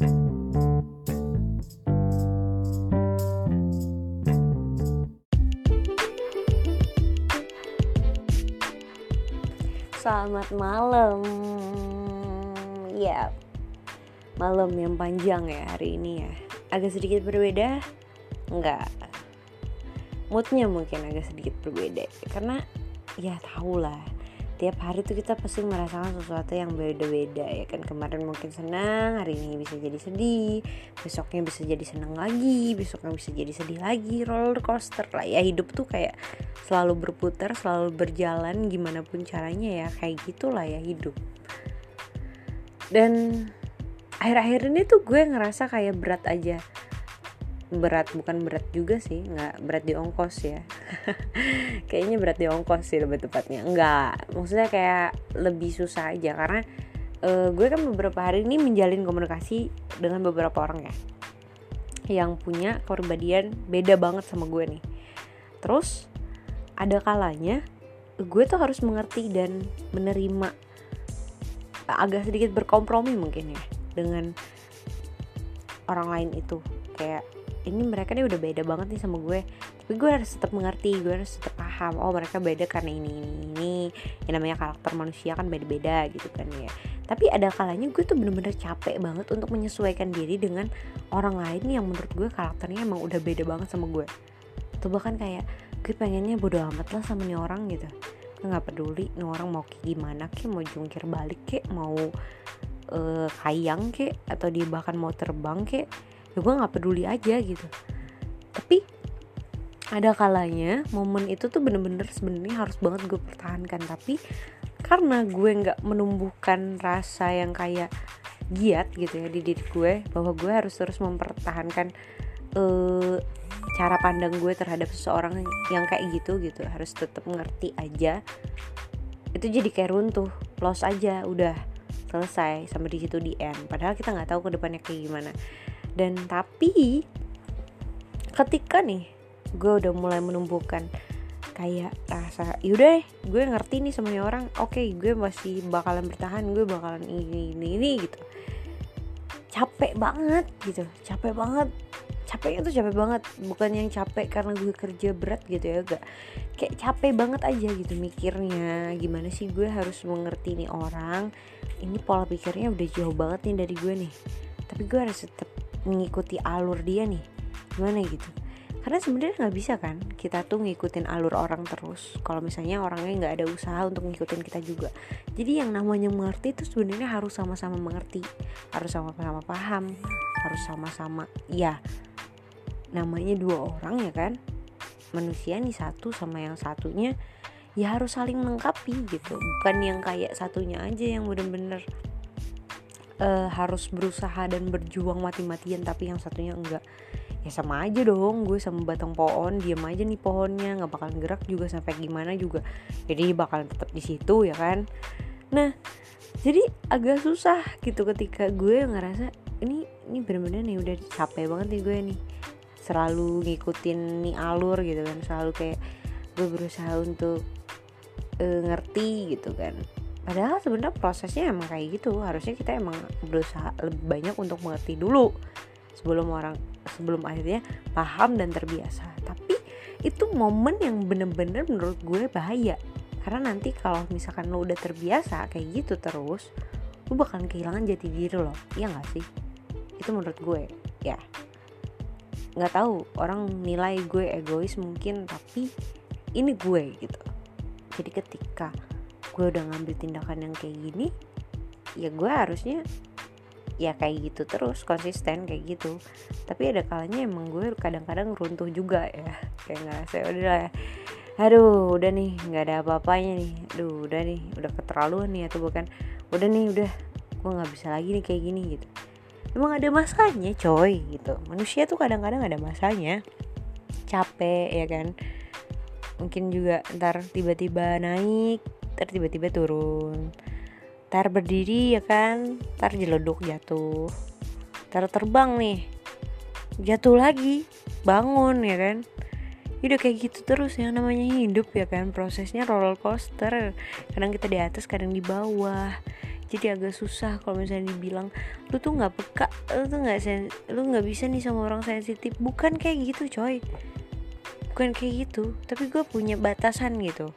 Selamat malam. Ya, malam yang panjang ya hari ini ya. Agak sedikit berbeda? Enggak. Moodnya mungkin agak sedikit berbeda karena ya tau lah tiap hari tuh kita pasti merasakan sesuatu yang beda-beda ya kan? Kemarin mungkin senang hari ini bisa jadi sedih besoknya bisa jadi senang lagi besoknya bisa jadi sedih lagi roller coaster lah ya. Hidup tuh kayak selalu berputar selalu berjalan gimana pun caranya ya kayak gitulah ya hidup. Dan akhir-akhir ini tuh gue ngerasa kayak berat aja berat bukan berat juga sih nggak berat di ongkos ya. Kayaknya berat di ongkos sih lebih tepatnya. Nggak maksudnya kayak lebih susah aja karena uh, gue kan beberapa hari ini menjalin komunikasi dengan beberapa orang ya yang punya kepribadian beda banget sama gue nih. Terus ada kalanya gue tuh harus mengerti dan menerima agak sedikit berkompromi mungkin ya dengan orang lain itu. Kayak ini mereka nih udah beda banget nih sama gue. Tapi gue harus tetap mengerti gue harus tetap paham oh mereka beda karena ini ini ini. Yang namanya karakter manusia kan beda-beda gitu kan ya. Tapi ada kalanya gue tuh bener-bener capek banget untuk menyesuaikan diri dengan orang lain yang menurut gue karakternya emang udah beda banget sama gue. Atau bahkan kayak gue pengennya bodo amat lah sama nih orang gitu. Gue nggak peduli nih orang mau kayak gimana kek mau jungkir balik kek mau uh, kayang kek atau dia bahkan mau terbang kek ya gue nggak peduli aja gitu. Tapi ada kalanya momen itu tuh bener-bener sebenarnya harus banget gue pertahankan. Tapi karena gue nggak menumbuhkan rasa yang kayak giat gitu ya di diri gue bahwa gue harus terus mempertahankan uh, cara pandang gue terhadap seseorang yang kayak gitu gitu. Harus tetap ngerti aja. Itu jadi kayak runtuh loss aja udah selesai sampai di situ di end. Padahal kita nggak tahu ke depannya kayak gimana dan tapi ketika nih gue udah mulai menumbuhkan kayak rasa yaudah gue ngerti nih sama orang oke okay, gue masih bakalan bertahan gue bakalan ini ini ini gitu. Capek banget gitu capek banget. Capeknya tuh capek banget bukan yang capek karena gue kerja berat gitu ya gak kayak capek banget aja gitu mikirnya gimana sih gue harus mengerti nih orang? Ini pola pikirnya udah jauh banget nih dari gue nih. Tapi gue harus tetap mengikuti alur dia nih. Gimana gitu? Karena sebenarnya nggak bisa kan kita tuh ngikutin alur orang terus. Kalau misalnya orangnya nggak ada usaha untuk ngikutin kita juga. Jadi yang namanya mengerti itu sebenarnya harus sama-sama mengerti. Harus sama-sama paham. Harus sama-sama ya namanya dua orang ya kan? Manusia nih satu sama yang satunya ya harus saling melengkapi gitu. Bukan yang kayak satunya aja yang bener-bener uh, harus berusaha dan berjuang mati-matian tapi yang satunya enggak. Ya sama aja dong gue sama batang pohon diam aja nih pohonnya nggak bakal gerak juga sampai gimana juga. Jadi bakal tetap di situ ya kan? Nah jadi agak susah gitu ketika gue ngerasa ini ini bener-bener nih udah capek banget nih gue nih. Selalu ngikutin nih alur gitu kan selalu kayak gue berusaha untuk uh, ngerti gitu kan padahal sebenarnya prosesnya emang kayak gitu. Harusnya kita emang berusaha lebih banyak untuk mengerti dulu sebelum orang sebelum akhirnya paham dan terbiasa. Tapi itu momen yang bener-bener menurut gue bahaya. Karena nanti kalau misalkan lo udah terbiasa kayak gitu terus lo bakalan kehilangan jati diri lo. Iya gak sih? Itu menurut gue ya. Nggak tahu orang nilai gue egois mungkin tapi ini gue gitu. Jadi ketika gue udah ngambil tindakan yang kayak gini ya gue harusnya ya kayak gitu terus konsisten kayak gitu. Tapi ada kalanya emang gue kadang-kadang runtuh juga ya kayak nggak saya udah lah aduh udah nih nggak ada apa-apanya nih. Aduh udah nih udah keterlaluan nih atau bukan. Udah nih udah gue nggak bisa lagi nih kayak gini gitu. Emang ada masanya coy gitu. Manusia tuh kadang-kadang ada masanya. Capek ya kan? Mungkin juga ntar tiba-tiba naik ntar tiba-tiba turun. Ntar berdiri ya kan? Ntar jelodok jatuh. Ntar terbang nih. Jatuh lagi. Bangun ya kan? Udah kayak gitu terus yang namanya hidup ya kan? Prosesnya roller coaster. Kadang kita di atas kadang di bawah. Jadi agak susah kalau misalnya dibilang lu tuh nggak peka lu tuh nggak sen lu nggak bisa nih sama orang sensitif. Bukan kayak gitu coy. Bukan kayak gitu. Tapi gue punya batasan gitu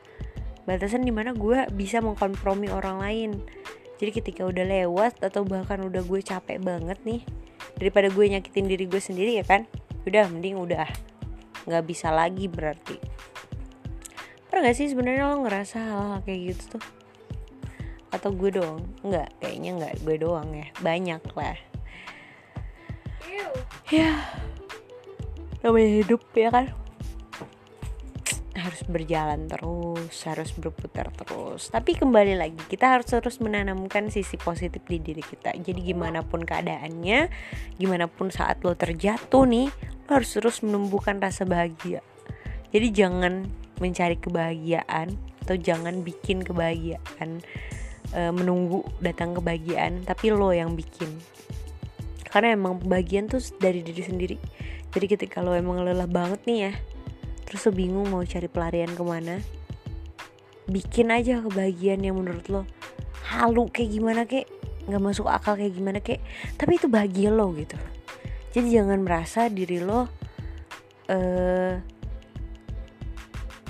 batasan di mana gue bisa mengkompromi orang lain. Jadi ketika udah lewat atau bahkan udah gue capek banget nih daripada gue nyakitin diri gue sendiri ya kan udah mending udah. Nggak bisa lagi berarti. Pernah gak sih sebenarnya lo ngerasa hal-hal kayak gitu tuh? Atau gue doang? Nggak kayaknya nggak. Gue doang ya. Banyak lah. Ya. Namanya hidup ya kan harus berjalan terus harus berputar terus. Tapi kembali lagi kita harus terus menanamkan sisi positif di diri kita. Jadi gimana pun keadaannya gimana pun saat lo terjatuh nih lo harus terus menumbuhkan rasa bahagia. Jadi jangan mencari kebahagiaan atau jangan bikin kebahagiaan e, menunggu datang kebahagiaan tapi lo yang bikin. Karena emang kebahagiaan tuh dari diri sendiri. Jadi ketika lo emang lelah banget nih ya terus lo bingung mau cari pelarian ke mana? Bikin aja kebahagiaan yang menurut lo halu kayak gimana kek nggak masuk akal kayak gimana kek tapi itu bahagia lo gitu. Jadi jangan merasa diri lo uh,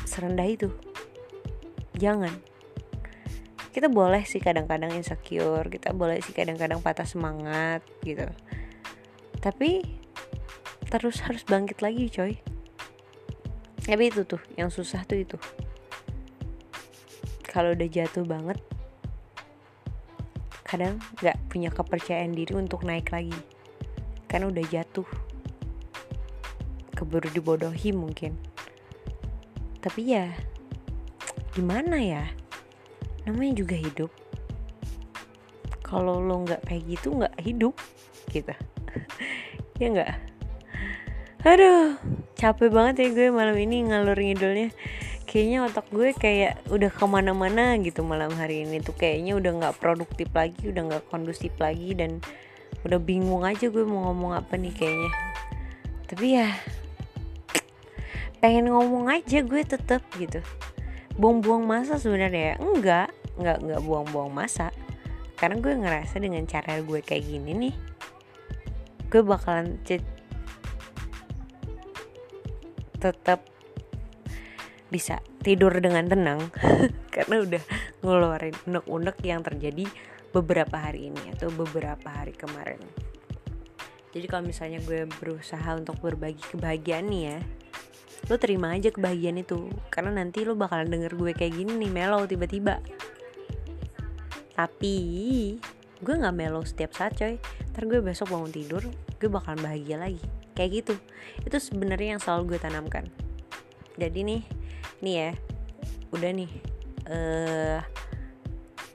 serendah itu. Jangan. Kita boleh sih kadang-kadang insecure kita boleh sih kadang-kadang patah semangat gitu. Tapi terus harus bangkit lagi coy tapi itu tuh yang susah tuh itu. Kalau udah jatuh banget kadang nggak punya kepercayaan diri untuk naik lagi. Karena udah jatuh. Keburu dibodohi mungkin. Tapi ya gimana ya? Namanya juga hidup. Kalau lo nggak kayak gitu nggak hidup gitu. Ya nggak? Aduh capek banget ya gue malam ini ngalur ngidulnya. Kayaknya otak gue kayak udah ke mana-mana gitu malam hari ini tuh. Kayaknya udah nggak produktif lagi udah nggak kondusif lagi dan udah bingung aja gue mau ngomong apa nih kayaknya. Tapi ya pengen ngomong aja gue tetep gitu. Buang-buang masa sebenarnya. Enggak enggak enggak buang-buang masa. Karena gue ngerasa dengan cara gue kayak gini nih gue bakalan tetap bisa tidur dengan tenang. Karena udah ngeluarin unek-unek yang terjadi beberapa hari ini atau beberapa hari kemarin. Jadi kalau misalnya gue berusaha untuk berbagi kebahagiaan nih ya lo terima aja kebahagiaan itu. Karena nanti lo bakalan denger gue kayak gini nih mellow tiba-tiba. Tapi gue nggak mellow setiap saat coy. Ntar gue besok bangun tidur gue bakalan bahagia lagi. Kayak gitu. Itu sebenarnya yang selalu gue tanamkan. Jadi nih nih ya. Udah nih. Uh,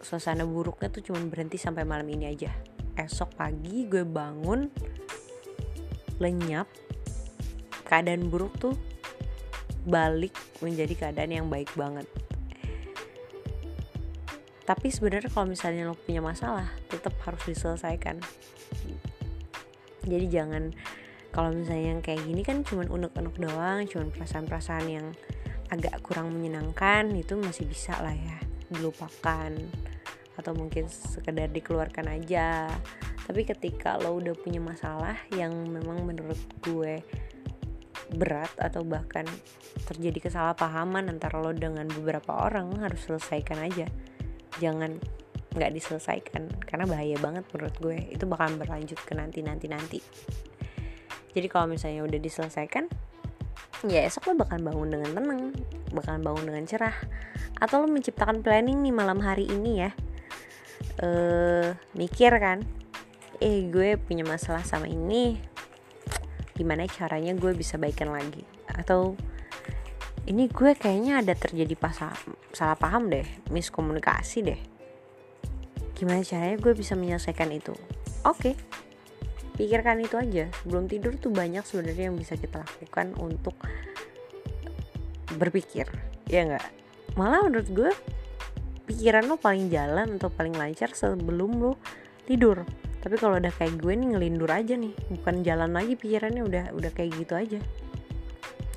suasana buruknya tuh cuma berhenti sampai malam ini aja. Esok pagi gue bangun lenyap keadaan buruk tuh balik menjadi keadaan yang baik banget tapi sebenarnya kalau misalnya lo punya masalah tetap harus diselesaikan. Jadi jangan kalau misalnya yang kayak gini kan cuman unek-unek doang cuman perasaan-perasaan yang agak kurang menyenangkan itu masih bisa lah ya dilupakan. Atau mungkin sekedar dikeluarkan aja. Tapi ketika lo udah punya masalah yang memang menurut gue berat atau bahkan terjadi kesalahpahaman antara lo dengan beberapa orang harus selesaikan aja jangan nggak diselesaikan karena bahaya banget menurut gue. Itu bakal berlanjut ke nanti nanti nanti. Jadi kalau misalnya udah diselesaikan ya esok lo bakal bangun dengan tenang bakal bangun dengan cerah. Atau lo menciptakan planning nih malam hari ini ya. Eh mikir kan eh gue punya masalah sama ini. Gimana caranya gue bisa baikan lagi? Atau ini gue kayaknya ada terjadi pasal salah paham deh miskomunikasi deh. Gimana caranya gue bisa menyelesaikan itu? Oke okay. pikirkan itu aja. Sebelum tidur tuh banyak sebenarnya yang bisa kita lakukan untuk berpikir ya nggak? Malah menurut gue pikiran lo paling jalan atau paling lancar sebelum lo tidur. Tapi kalau udah kayak gue nih ngelindur aja nih. Bukan jalan lagi pikirannya udah udah kayak gitu aja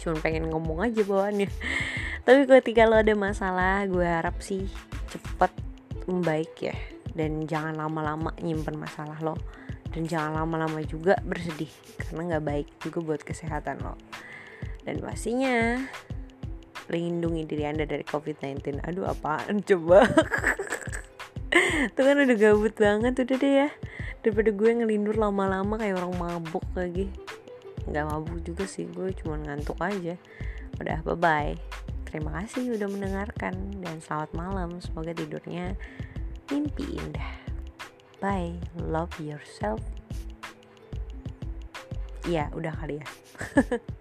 cuma pengen ngomong aja bawaannya. Tapi ketika lo ada masalah gue harap sih cepet membaik ya. Dan jangan lama-lama nyimpen masalah lo. Dan jangan lama-lama juga bersedih karena nggak baik juga buat kesehatan lo. Dan pastinya lindungi diri anda dari covid-19 aduh apaan? Coba. Tuh kan udah gabut banget udah deh ya. Daripada gue ngelindur lama-lama kayak orang mabuk lagi nggak mabuk juga sih gue cuma ngantuk aja. Udah bye bye terima kasih udah mendengarkan dan selamat malam. Semoga tidurnya mimpi indah. Bye. Love yourself. Ya udah kali ya